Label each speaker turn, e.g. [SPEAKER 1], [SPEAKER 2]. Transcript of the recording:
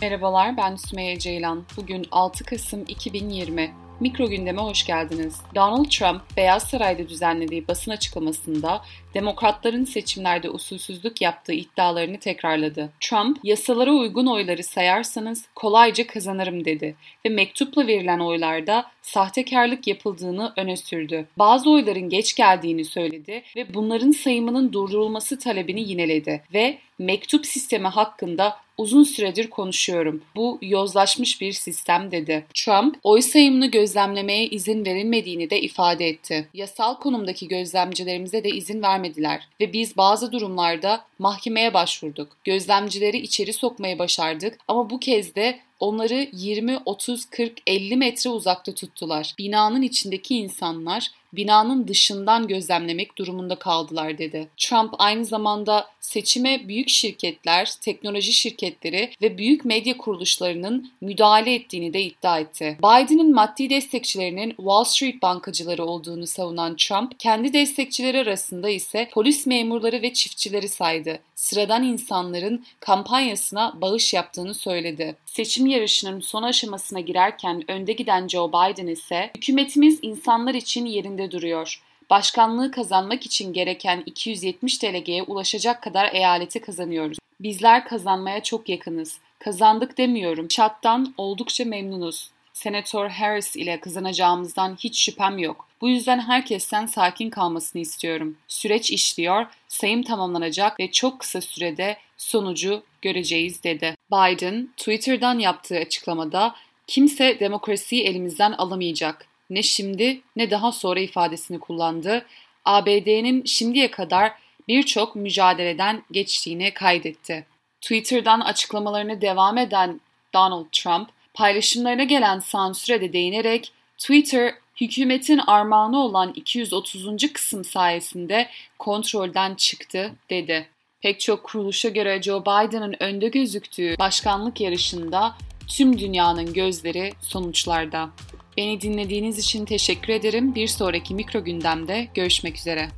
[SPEAKER 1] Merhabalar ben Sümeyye Ceylan. Bugün 6 Kasım 2020. Mikro gündeme hoş geldiniz. Donald Trump, Beyaz Saray'da düzenlediği basın açıklamasında demokratların seçimlerde usulsüzlük yaptığı iddialarını tekrarladı. Trump, yasalara uygun oyları sayarsanız kolayca kazanırım dedi ve mektupla verilen oylarda sahtekarlık yapıldığını öne sürdü. Bazı oyların geç geldiğini söyledi ve bunların sayımının durdurulması talebini yineledi ve mektup sistemi hakkında uzun süredir konuşuyorum. Bu yozlaşmış bir sistem dedi. Trump, oy sayımını gözlemlemeye izin verilmediğini de ifade etti. Yasal konumdaki gözlemcilerimize de izin vermediler ve biz bazı durumlarda mahkemeye başvurduk. Gözlemcileri içeri sokmaya başardık ama bu kez de onları 20, 30, 40, 50 metre uzakta tuttular. Binanın içindeki insanlar binanın dışından gözlemlemek durumunda kaldılar dedi. Trump aynı zamanda seçime büyük şirketler, teknoloji şirketleri ve büyük medya kuruluşlarının müdahale ettiğini de iddia etti. Biden'ın maddi destekçilerinin Wall Street bankacıları olduğunu savunan Trump, kendi destekçileri arasında ise polis memurları ve çiftçileri saydı. Sıradan insanların kampanyasına bağış yaptığını söyledi. Seçim yarışının son aşamasına girerken önde giden Joe Biden ise hükümetimiz insanlar için yerinde duruyor. Başkanlığı kazanmak için gereken 270 delegeye ulaşacak kadar eyaleti kazanıyoruz. Bizler kazanmaya çok yakınız. Kazandık demiyorum. Çattan oldukça memnunuz. Senatör Harris ile kazanacağımızdan hiç şüphem yok. Bu yüzden herkesten sakin kalmasını istiyorum. Süreç işliyor, sayım tamamlanacak ve çok kısa sürede sonucu göreceğiz dedi. Biden, Twitter'dan yaptığı açıklamada kimse demokrasiyi elimizden alamayacak. Ne şimdi ne daha sonra ifadesini kullandı. ABD'nin şimdiye kadar birçok mücadeleden geçtiğini kaydetti. Twitter'dan açıklamalarını devam eden Donald Trump, paylaşımlarına gelen sansüre de değinerek Twitter hükümetin armağanı olan 230. kısım sayesinde kontrolden çıktı dedi. Pek çok kuruluşa göre Joe Biden'ın önde gözüktüğü başkanlık yarışında tüm dünyanın gözleri sonuçlarda. Beni dinlediğiniz için teşekkür ederim. Bir sonraki mikro gündemde görüşmek üzere.